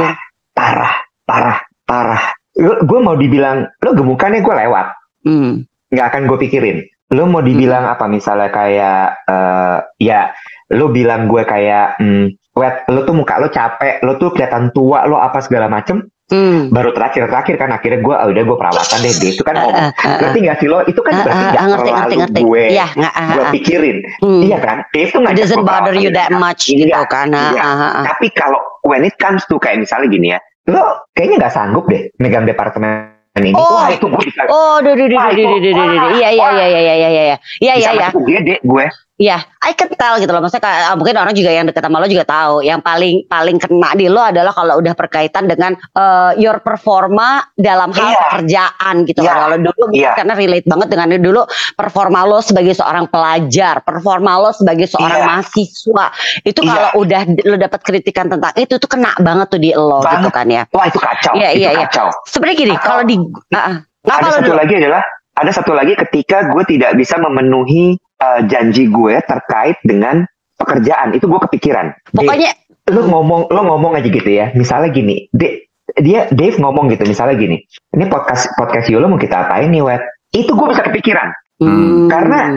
Parah, parah, parah. Gue mau dibilang lo gemukannya gue lewat. Hmm. nggak akan gue pikirin. Lo mau dibilang apa misalnya kayak eh ya lo bilang gue kayak hmm, wet lo tuh muka lo capek, lo tuh kelihatan tua, lo apa segala macem. Hmm. Baru terakhir terakhir kan akhirnya gue ah, udah gue perawatan deh, dia itu kan ah, ah, ah. Ngerti nggak sih lo? Itu kan Ah, berarti nggak ah, ngerti ngerti terlalu ngerti gue iya nggak ah, gue pikirin. Hmm. Iya kan? Dia itu It ngajak doesn't bother you that much Iya, gitu kan iya. ah, ah. Tapi kalau when it comes to kayak misalnya gini ya, lo kayaknya nggak sanggup deh megang departemen ini. Oh. Wah itu gue bisa. Oh, duh, duh, duh, duh, duh, duh, duh, iya, iya, iya, iya, iya, iya, iya, iya, iya, gue. Iya, I can tell gitu loh. Maksudnya kayak, ah, mungkin orang juga yang dekat sama lo juga tahu. Yang paling paling kena di lo adalah kalau udah berkaitan dengan eh, your performa dalam hal Iya. pekerjaan gitu. Iya. kan. Kalau dulu Iya. karena relate banget dengan dulu performa lo sebagai seorang pelajar, performa lo sebagai seorang Iya. mahasiswa. Itu Iya. kalau udah lo dapat kritikan tentang itu tuh kena banget tuh di lo gitu Banget. kan ya. Wah itu kacau. Iya, iya, iya. kacau. Sebenarnya gini, Atau- kalau di ah. Ngapa ada satu dulu? lagi adalah ada satu lagi ketika gue tidak bisa memenuhi uh, janji gue terkait dengan pekerjaan itu gue kepikiran. Pokoknya Dave, lu ngomong lu ngomong aja gitu ya. Misalnya gini, De- dia Dave ngomong gitu misalnya gini. Ini podcast podcast Yulo mau kita apain nih, Wet? Itu gue bisa kepikiran. Hmm. Karena-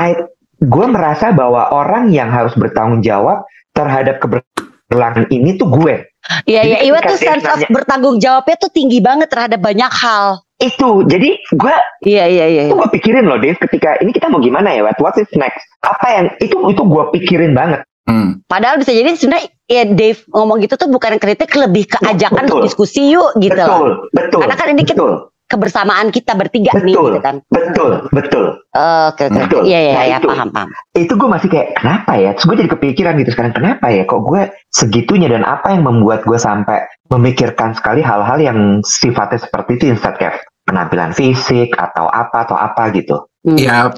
I- gue merasa bahwa orang yang harus bertanggung jawab terhadap keberlangsungan ini tuh gue. Iya iya, Iwa ketika tuh sense of bertanggung jawabnya tuh tinggi banget terhadap banyak hal. Itu. Jadi gue Iya iya iya. itu gue pikirin loh Dave ketika ini kita mau gimana ya What is next apa yang itu itu gue pikirin banget Hmm. Padahal bisa jadi sebenarnya ya Dave ngomong gitu tuh bukan kritik lebih ke ajakan Betul. untuk diskusi yuk gitu betul loh. betul Karena kan ini kita- betul Kebersamaan kita bertiga nih betul gitu kan. betul betul Oke oke. Betul. Iya iya Nah, iya itu. paham paham. itu gue masih kayak kenapa ya terus gue jadi kepikiran gitu sekarang kenapa ya kok gue segitunya dan apa yang membuat gue sampai memikirkan sekali hal-hal yang sifatnya seperti itu instead kayak penampilan fisik atau apa atau apa gitu Hmm. Ya,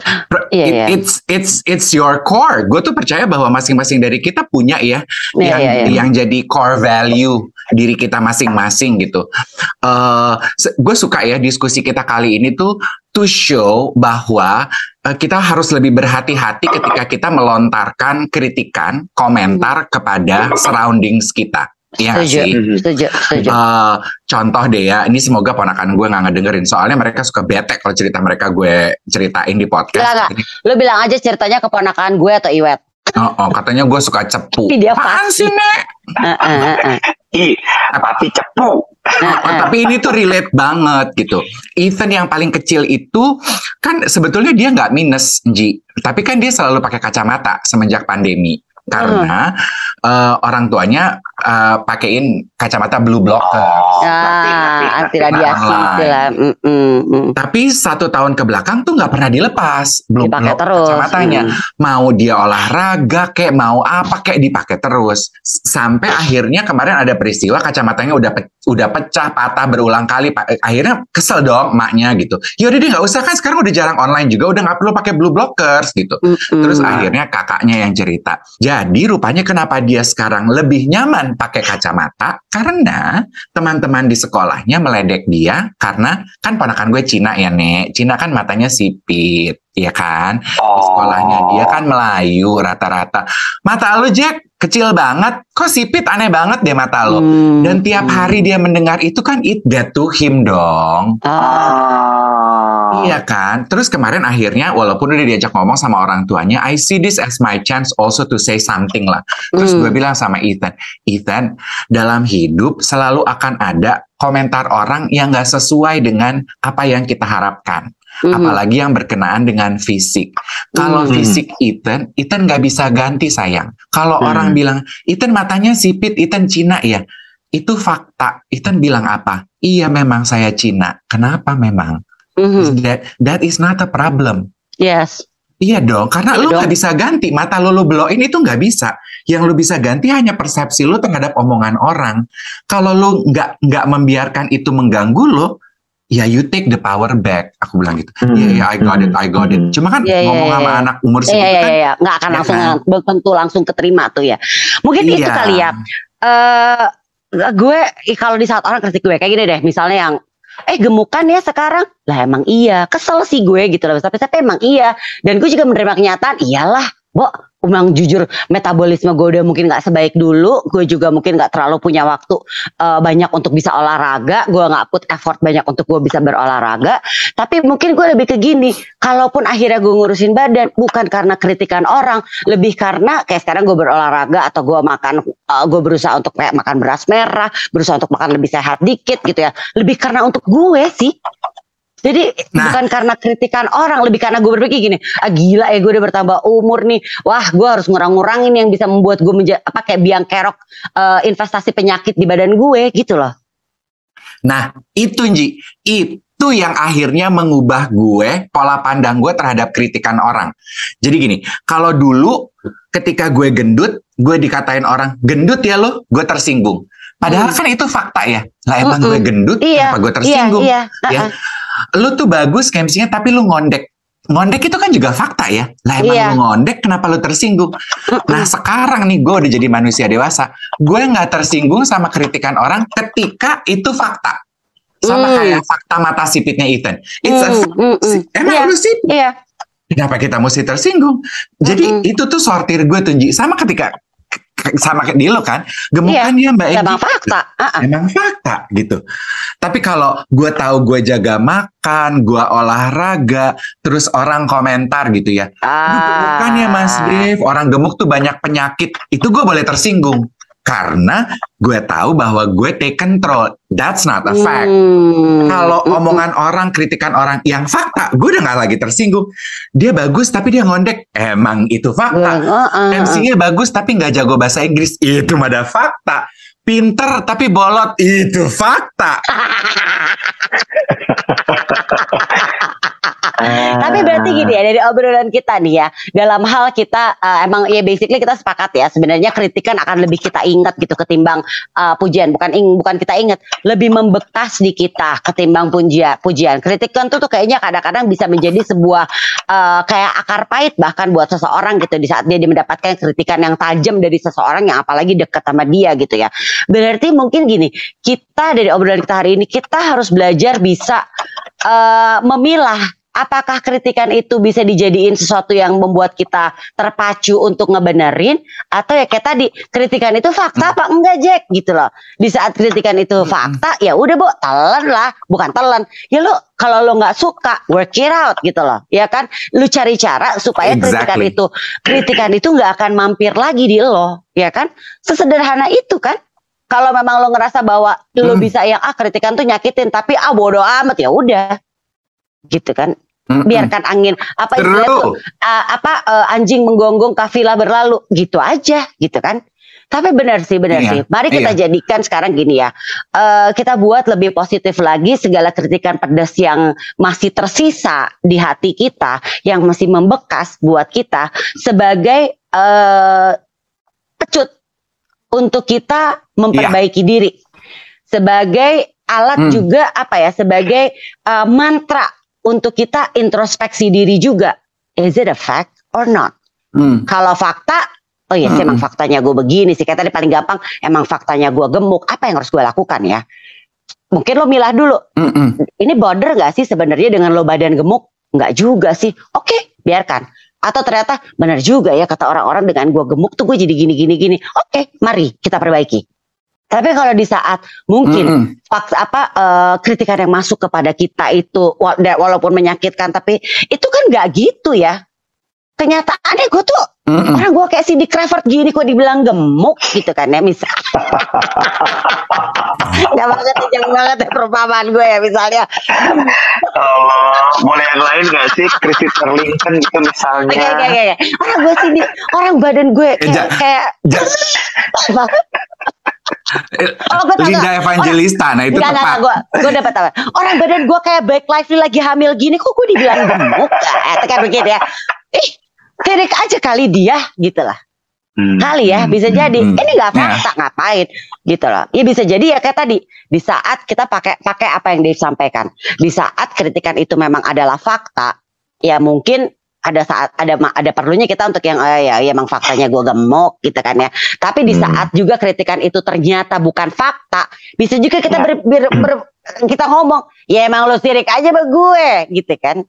Iya, it- iya. it's it's it's your core. Gue tuh percaya bahwa masing-masing dari kita punya ya Iya yang iya iya. yang jadi core value diri kita masing-masing gitu. Eh, se- gue suka ya diskusi kita kali ini tuh to show bahwa eh, kita harus lebih berhati-hati ketika kita melontarkan kritikan, komentar kepada surroundings kita. Iya Setuju. sih? Setuju setuju. Eh, contoh deh ya, ini semoga ponakan gue nggak ngedengerin. Soalnya mereka suka bete kalau cerita mereka gue ceritain di podcast. Nggak. Jadi, Lu bilang aja ceritanya keponakan gue atau Iwet. oh, oh, katanya gue suka cepu. Tapi dia Apaan sih, Nek? Heeh, heeh, heeh. ih tapi cepu Oh, tapi ini tuh relate banget gitu. Even yang paling kecil itu kan sebetulnya dia nggak minus, Ji. Tapi kan dia selalu pakai kacamata semenjak pandemi. Karena eh, orang tuanya eh, pakein kacamata blue blocker. Oh, Ah, anti ngerti. radiasi lah. Mm, mm, mm. Tapi satu tahun ke belakang tuh nggak pernah dilepas blue Dipakai block terus. kacamatanya. Mm. Mau dia olahraga kayak mau apa kayak dipakai terus. Sampai akhirnya kemarin ada peristiwa kacamatanya udah pe- udah pecah patah berulang kali. Pa- eh, Akhirnya kesel dong maknya gitu. Yaudah deh nggak usah kan sekarang udah jarang online juga udah nggak perlu pakai blue blockers gitu. Mm, mm. Terus akhirnya kakaknya yang cerita. Jadi rupanya kenapa dia sekarang lebih nyaman pakai kacamata? Karena teman-teman di sekolahnya meledek dia karena kan ponakan gue Cina ya Nek. Cina kan matanya sipit, ya kan? Oh. sekolahnya dia kan Melayu rata-rata. Mata lu Jack kecil banget, kok sipit aneh banget deh mata lu. Mm, Dan tiap hari dia mendengar itu kan it get to him dong. Ah, Oh. Iya kan? Terus kemarin akhirnya walaupun udah diajak ngomong sama orang tuanya, I see this as my chance also to say something lah. Terus Mm. gue bilang sama Ethan, Ethan, dalam hidup selalu akan ada komentar orang yang gak sesuai dengan apa yang kita harapkan. Mhm. Apalagi yang berkenaan dengan fisik. Kalau Hmm. fisik Ethan, Ethan gak bisa ganti sayang. Kalau Hmm. orang bilang, Ethan matanya sipit, Ethan Cina ya. Itu fakta. Ethan bilang apa? Iya memang saya Cina. Kenapa memang? Mhm. That, that is not a problem. Yes. Iya dong, karena Iya lu nggak bisa ganti mata lu lu blow ini tuh nggak bisa. Yang lu bisa ganti hanya persepsi lu terhadap omongan orang. Kalau lu nggak nggak membiarkan itu mengganggu lu, ya you take the power back. Aku bilang gitu. Hmm. Iya, iya, I got it, I got it. Hmm. Cuma kan iya, ngomong iya, sama iya. anak umur segitu iya, kan, iya, iya. Nggak akan Ya langsung, kan? belum tentu langsung keterima tuh ya. Mungkin itu iya. kali ya. eh gue kalau di saat orang kritik gue kayak gini deh, misalnya yang eh gemukan ya sekarang lah emang iya kesel sih gue gitu loh tapi tapi emang iya dan gue juga menerima kenyataan iyalah Bo, emang jujur metabolisme gue udah mungkin nggak sebaik dulu. Gue juga mungkin nggak terlalu punya waktu eh, banyak untuk bisa olahraga. Gue nggak put effort banyak untuk gue bisa berolahraga. Tapi mungkin gue lebih ke gini kalaupun akhirnya gue ngurusin badan bukan karena kritikan orang lebih karena kayak sekarang gue berolahraga atau gue makan eh, gue berusaha untuk kayak makan beras merah berusaha untuk makan lebih sehat dikit gitu ya. Lebih karena untuk gue sih jadi Nah. bukan karena kritikan orang, lebih karena gue berpikir gini, ah gila ya gue udah bertambah umur nih, wah gue harus ngurang-ngurangin yang bisa membuat gue menja- apa kayak biang kerok eh, investasi penyakit di badan gue gitu loh. Nah, itu Nji, itu yang akhirnya mengubah gue, pola pandang gue terhadap kritikan orang. Jadi gini, kalau dulu ketika gue gendut, gue dikatain orang, gendut ya lo, gue tersinggung. Padahal kan itu fakta ya. Lah emang Mm-mm. gue gendut, Iya, kenapa gue tersinggung? Iya, iya. Ya. Lu tuh bagus chemistry tapi lu ngondek. Ngondek itu kan juga fakta ya. Lah emang Iya. lu ngondek, kenapa lu tersinggung? Nah sekarang nih gue udah jadi manusia dewasa, gue nggak tersinggung sama kritikan orang ketika itu fakta. Sama Hmm. kayak fakta mata sipitnya Ethan. It's a Mm, fact. mm, mm. Emang Iya, lu sih Iya. kenapa kita mesti tersinggung? Jadi Mm-mm. itu tuh sortir gue tuh Ji. sama ketika sama kayak di lo kan gemukan ya Mbak Egi. Emang fakta. uh-uh. Emang fakta gitu. Tapi kalau gue tahu gue jaga makan, gue olahraga, terus orang komentar gitu ya. Aduh, gemukan ya Mas Ah. Dev, orang gemuk tuh banyak penyakit. Itu gue boleh tersinggung. Karena gue tahu bahwa gue take control. That's not a fact. Hmm. Kalau omongan orang, kritikan orang yang fakta, gue udah gak lagi tersinggung. Dia bagus tapi dia ngondek. Emang itu fakta. Uh-uh. MC-nya bagus tapi nggak jago bahasa Inggris. Itu mah ada fakta. Pinter tapi bolot. Itu fakta. Tapi berarti gini ya dari obrolan kita nih ya dalam hal kita uh, emang ya basically kita sepakat ya sebenarnya kritikan akan lebih kita ingat gitu ketimbang uh, pujian. Bukan ing, bukan kita ingat lebih membekas di kita ketimbang pujian pujian. Kritikan tuh tuh kayaknya kadang-kadang bisa menjadi sebuah uh, kayak akar pahit bahkan buat seseorang gitu di saat dia mendapatkan kritikan yang tajam dari seseorang yang apalagi dekat sama dia gitu ya. Berarti mungkin gini kita dari obrolan kita hari ini kita harus belajar bisa eh, memilah apakah kritikan itu bisa dijadiin sesuatu yang membuat kita terpacu untuk ngebenerin? Atau ya kayak tadi kritikan itu fakta apa enggak Jack? Gitu loh. Di saat kritikan itu fakta ya udah bu telan lah. Bukan telan. Ya lo kalau lo nggak suka work it out gitu loh. Ya kan? Lu cari cara supaya kritikan Exactly. itu kritikan itu nggak akan mampir lagi di lo. Ya kan? Sesederhana itu kan? Kalau memang lo ngerasa bahwa lo Hmm. bisa yang ah kritikan tuh nyakitin tapi ah bodo amat. Ya udah gitu kan Mm-mm. biarkan angin apa True. uh, apa uh, anjing menggonggong kafilah berlalu gitu aja gitu kan tapi benar sih benar Iya, sih mari kita iya. jadikan sekarang gini ya Eh, kita buat lebih positif lagi segala kritikan pedas yang masih tersisa di hati kita yang masih membekas buat kita sebagai eh pecut untuk kita memperbaiki diri sebagai alat Hmm. juga apa ya sebagai eh, mantra untuk kita introspeksi diri juga is it a fact or not? Hmm. kalau fakta oh iya sih Mm-mm. emang faktanya gue begini sih. Kayak tadi paling gampang emang faktanya gue gemuk apa yang harus gue lakukan ya? Mungkin lo milah dulu. Mm-mm. ini border gak sih sebenarnya dengan lo badan gemuk? Nggak juga sih. Oke biarkan. Atau ternyata benar juga ya kata orang-orang dengan gue gemuk tuh gue jadi gini gini gini oke mari kita perbaiki tapi kalau di saat mungkin Mm-mm. fakta apa eh, kritikan yang masuk kepada kita itu walaupun menyakitkan tapi itu kan nggak gitu ya kenyataannya gue tuh Mm-mm. orang gue kayak Cindy Crawford gini kok dibilang gemuk gitu kan ya misal Gak banget jangan banget ya perumpamaan gue ya misalnya Oh, boleh yang lain gak sih? Christopher Lincoln gitu misalnya. Oke oke oke orang gue sih orang badan gue Eh, kayak ja- kayak? Oh, gue Linda tahu. Evangelista, nah itu Enggak, enggak, tepat. gue gue dapat apa? Orang badan gue kayak baik lively lagi hamil gini, kok gue dibilang gemuk? Itu kan begitu ya. Ih, sirik aja kali dia, gitu lah. Hmm. Kali ya, bisa Hmm, jadi. hmm. Ini nggak fakta, ngapain? Gitu loh. Ya bisa jadi ya kayak tadi. Di saat kita pakai pakai apa yang Dave sampaikan. Di saat kritikan itu memang adalah fakta, ya mungkin ada saat ada ada perlunya kita untuk yang eh, ya, ya emang faktanya gue gemuk gitu kan ya. Tapi di Hmm. saat juga kritikan itu ternyata bukan fakta, bisa juga kita Ya. ber, ber- ber- kita ngomong, ya emang lo sirik aja sama gue gitu kan.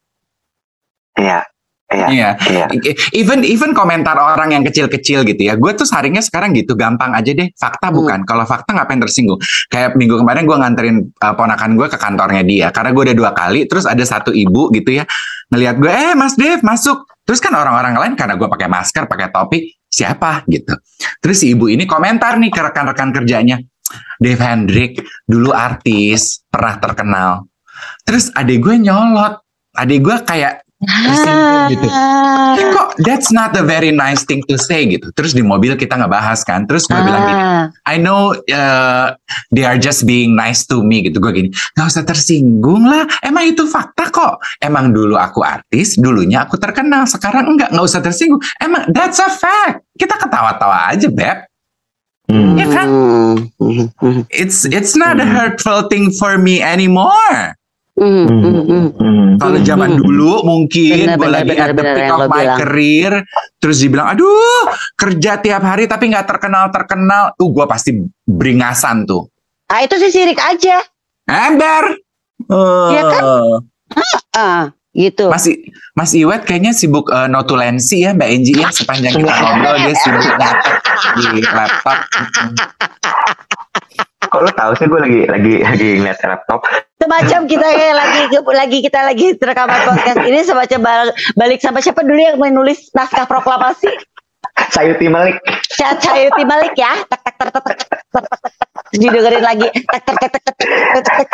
Iya, iya, Iya. iya. Even even komentar orang yang kecil-kecil gitu ya. Gue tuh saringnya sekarang gitu gampang aja deh. Fakta Hmm. bukan. Kalau fakta ngapain tersinggung. Kayak minggu kemarin gue nganterin uh, ponakan gue ke kantornya dia. Karena gue udah dua kali. Terus ada satu ibu gitu ya ngelihat gue, eh Mas Dev masuk. Terus kan orang-orang lain karena gue pakai masker, pakai topi, siapa gitu. Terus si ibu ini komentar nih ke rekan-rekan kerjanya. Dave Hendrik dulu artis, pernah terkenal. Terus adik gue nyolot. Adik gue kayak tersinggung gitu. Eh, kok that's not a very nice thing to say gitu. Terus di mobil kita ngebahas kan. Terus gue bilang gini, Ah. I know uh, they are just being nice to me gitu. Gue gini, gak usah tersinggung lah. Emang itu fakta kok. Emang dulu aku artis, dulunya aku terkenal. Sekarang enggak, nggak usah tersinggung. Emang that's a fact. Kita ketawa-tawa aja, Beb. Hmm. Ya kan? Hmm, It's it's not a hurtful thing for me anymore. Hmm. Kalau zaman dulu mungkin gue lagi benar, at the peak of my bilang. career, terus dibilang, aduh kerja tiap hari tapi nggak terkenal terkenal, tuh gue pasti beringasan tuh. Ah itu sih sirik aja. Ember. Iya kan? Ah, gitu. Mas, I- Mas Iwet kayaknya sibuk uh, notulensi ya Mbak Enji ya sepanjang kita ngobrol dia sibuk nyatet di laptop. Kok lo tahu sih gue lagi lagi lagi ngeliat laptop. semacam kita kayak lagi lagi kita lagi rekaman podcast ini semacam bal- balik sama siapa dulu yang menulis naskah proklamasi Sayuti Malik. Cayuti Malik ya tak tak tak tak tak didengerin lagi tak tak tak tak tak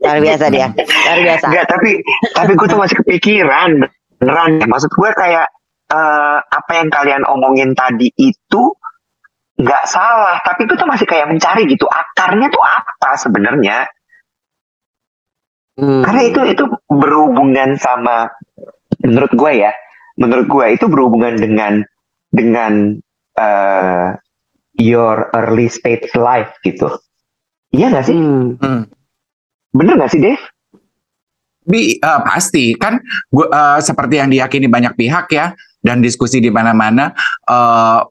luar biasa dia luar biasa Enggak, tapi tapi gue tuh masih kepikiran. Beneran. Maksud gue kayak eh, apa yang kalian omongin tadi itu nggak salah, tapi gue tuh masih kayak mencari gitu akarnya tuh apa sebenarnya. Hmm. Karena itu itu berhubungan sama menurut gue ya, menurut gue itu berhubungan dengan dengan eh, your early stage life gitu. Iya gak sih? Hmm. Hmm. Bener gak sih Dave? Bi, eh, pasti kan gua eh, seperti yang diyakini banyak pihak ya dan diskusi di mana-mana ki-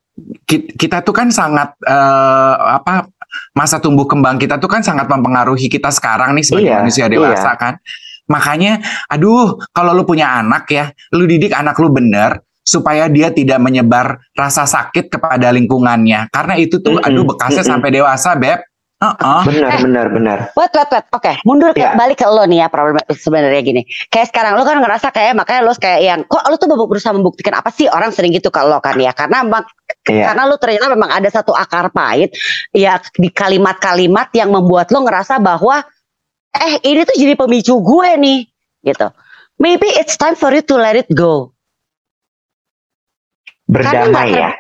kita tuh kan sangat eh, apa masa tumbuh kembang kita tuh kan sangat mempengaruhi kita sekarang nih sebagai Iya, manusia dewasa kan. Makanya aduh kalau lu punya anak ya, lu didik anak lu bener supaya dia tidak menyebar rasa sakit kepada lingkungannya karena itu tuh Mm-mm, aduh bekasnya mm-mm. sampai dewasa beb. Heeh. Bener, Eh. bener, bener. Wait, wait, wait. Oke, mundur ke Iya. balik ke lo nih ya problem sebenarnya gini. Kayak sekarang lo kan ngerasa kayak makanya lo kayak yang kok lo tuh berusaha membuktikan apa sih orang sering gitu ke lo kan ya karena emang Iya. karena lo ternyata memang ada satu akar pahit ya di kalimat-kalimat yang membuat lo ngerasa bahwa eh ini tuh jadi pemicu gue nih gitu. Maybe it's time for you to let it go. Berdamai ya.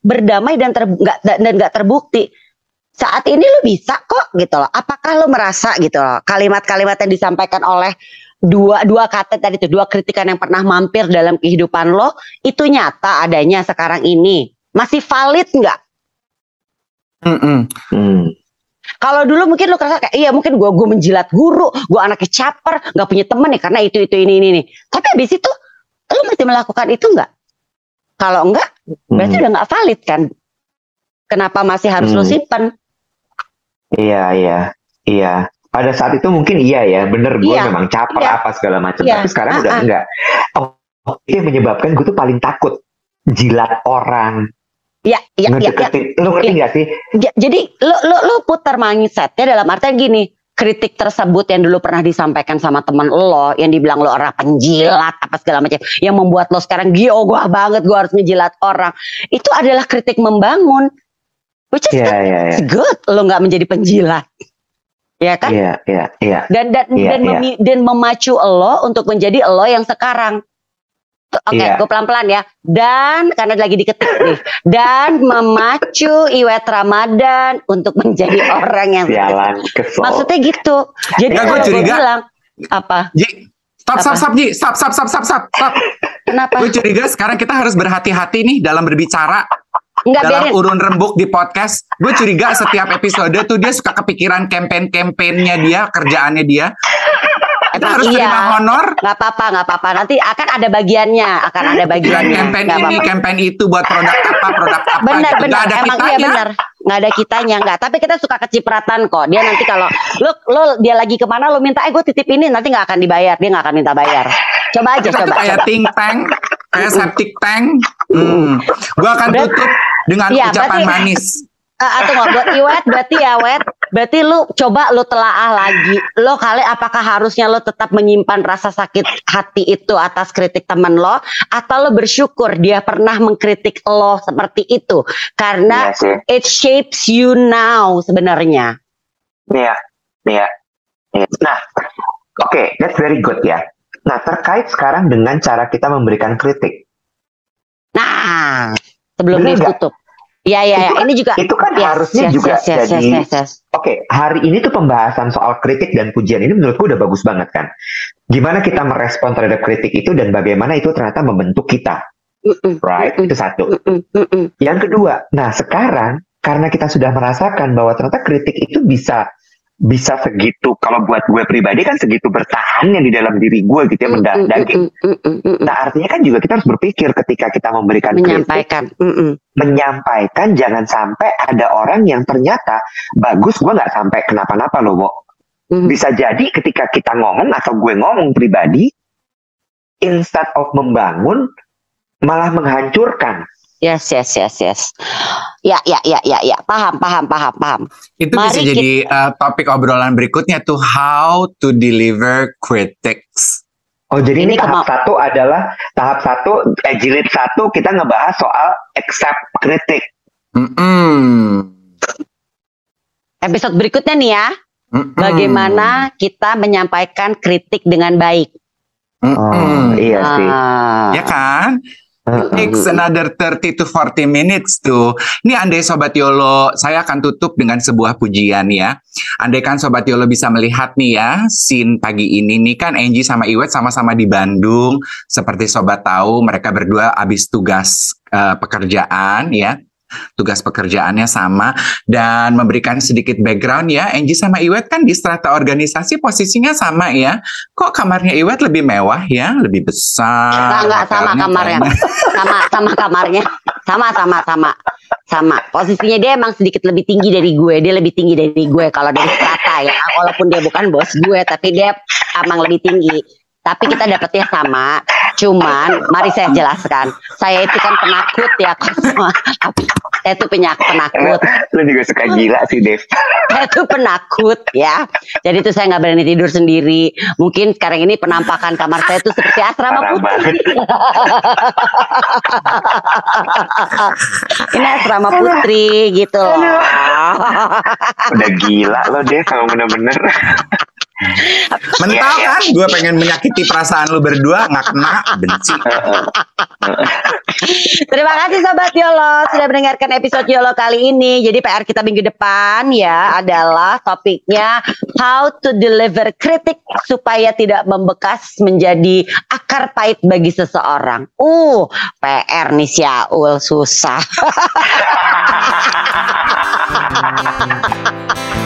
berdamai dan ter, dan dan nggak terbukti. Saat ini lu bisa kok gitu loh. Apakah lu merasa gitu loh kalimat-kalimat yang disampaikan oleh dua dua kata tadi itu dua kritikan yang pernah mampir dalam kehidupan lo itu nyata adanya sekarang ini masih valid nggak? Mm-mm. Hmm. Kalau dulu mungkin lu kerasa kayak iya mungkin gua gua menjilat guru, gua anaknya caper, nggak punya temen nih karena itu itu ini ini nih. Tapi habis itu lu masih melakukan itu nggak? Kalau enggak berarti Hmm. udah nggak valid kan? Kenapa masih harus lu Hmm. simpen? Iya, iya, iya. Pada saat itu mungkin iya ya, bener gue Iya, memang caper iya. apa segala macam. Iya, Tapi sekarang udah ah, ah. enggak. Oh, itu yang menyebabkan gue tuh paling takut jilat orang, Ya, ya, ya, ya. ngedeketin. Lu ngerti nggak sih? Ja- Jadi lu lu lu putar mindsetnya dalam artian gini, kritik tersebut yang dulu pernah disampaikan sama teman lo, yang dibilang lo orang penjilat apa segala macam, yang membuat lo sekarang gio gua banget gua harus ngejilat orang, itu adalah kritik membangun, which is Iya, iya, iya. good, lo nggak menjadi penjilat, ya kan? Iya, iya, iya. Dan dan Iya, dan, memi- dan memacu lo untuk menjadi lo yang sekarang. Oke, Iya. gue pelan-pelan ya. Dan karena lagi diketik nih, dan memacu Iwet Ramadan untuk menjadi orang yang Sialan, kesel. Maksudnya gitu. Jadi Nggak, gua kalau gue curiga. bilang apa? Ji, stop, stop, stop, Ji. Stop, stop, stop, stop, stop. stop. Kenapa? Gue curiga sekarang kita harus berhati-hati nih dalam berbicara. Enggak dalam biarin. urun rembuk di podcast. Gue curiga setiap episode tuh dia suka kepikiran campaign-campaignnya dia, kerjaannya dia. Kita harus Iya. terima honor. Nggak apa-apa, nggak apa-apa. Nanti akan ada bagiannya, akan ada Bilang bagiannya. campaign Nggak ini, apa-apa. campaign itu buat produk apa, produk apa. Benar, gitu. benar. Ada Emang kitanya. iya benar. Nggak ada kitanya, nggak. Tapi kita suka kecipratan kok. Dia nanti kalau lo lo dia lagi ke mana lo minta, eh gue titip ini, nanti nggak akan dibayar. Dia nggak akan minta bayar. Coba aja, coba. kayak think tank, kayak septic tank. Hmm. Gue akan tutup dengan Iya, ucapan berarti- manis. Eh, atau nggak buat Iwet berarti ya Wet berarti lu coba lu telaah lagi lo kali apakah harusnya lo tetap menyimpan rasa sakit hati itu atas kritik teman lo atau lo bersyukur dia pernah mengkritik lo seperti itu karena sih. it shapes you now sebenarnya Iya, iya. iya. Nah, oke, that's very good ya. Nah, terkait sekarang dengan cara kita memberikan kritik. nah sebelum Bener tutup ya ya ya ini juga Itu kan Yes, harusnya yes, juga yes, yes, jadi yes, yes, yes. Oke, hari ini tuh pembahasan soal kritik dan pujian ini menurutku udah bagus banget kan. Gimana kita merespon terhadap kritik itu dan bagaimana itu ternyata membentuk kita, Mm-mm, right? Mm-mm. Itu satu. mm-mm. Yang kedua, nah sekarang karena kita sudah merasakan bahwa ternyata kritik itu bisa bisa segitu. Kalau buat gue pribadi kan segitu bertahannya di dalam diri gue gitu ya Mm-mm, daging. mm-mm, mm-mm, mm-mm. Nah artinya kan juga kita harus berpikir ketika kita memberikan kritik, menyampaikan Mm-mm. menyampaikan jangan sampai ada orang yang ternyata bagus gue nggak sampai kenapa-napa loh. Mhm. Bisa jadi ketika kita ngomong atau gue ngomong pribadi, instead of membangun, malah menghancurkan. Yes, yes, yes, yes. Ya, ya, ya, ya, ya. Paham, paham, paham, paham. Itu Mari bisa jadi uh, topik obrolan berikutnya tuh how to deliver critics. Oh jadi Ini ini, tahap kema- satu adalah tahap satu eh, jilid satu kita ngebahas soal accept kritik. Mm-mm. Episode berikutnya nih ya, Mm-mm. bagaimana kita menyampaikan kritik dengan baik. Mm-mm. iya sih. Ah. Ya kan? Takes another 30 to 40 minutes tuh. Ini andai Sobat Yolo, saya akan tutup dengan sebuah pujian ya. Andai kan Sobat Yolo bisa melihat nih ya, scene pagi ini nih kan Angie sama Iwet sama-sama di Bandung. Seperti Sobat tahu, mereka berdua habis tugas eh, pekerjaan ya. Tugas pekerjaannya sama dan memberikan sedikit background ya. Angie sama Iwet kan di strata organisasi posisinya sama ya. Kok kamarnya Iwet lebih mewah ya, lebih besar. Enggak, enggak sama kamarnya. kayaknya. Sama, sama kamarnya. Sama, sama, sama. Sama. Posisinya dia emang sedikit lebih tinggi dari gue. Dia lebih tinggi dari gue kalau dari strata ya. Walaupun dia bukan bos gue, tapi dia emang lebih tinggi. Tapi kita dapetnya sama. Cuman, mari saya jelaskan. Saya itu kan penakut ya. Saya itu penyak penakut. Lu juga suka gila sih, Dev. saya tuh penakut ya. Jadi tuh saya nggak berani tidur sendiri. Mungkin sekarang ini penampakan kamar saya tuh seperti asrama Parah putri. ini asrama putri gitu loh. Udah gila lo, Dev, kalau bener-bener. Mental Iya, iya. kan? Gue pengen menyakiti perasaan lu berdua, nggak kena, benci. Terima kasih Sobat Yolo sudah mendengarkan episode Yolo kali ini. Jadi PR kita minggu depan ya adalah topiknya how to deliver kritik supaya tidak membekas menjadi akar pahit bagi seseorang. Uh, PR nih Syaul susah.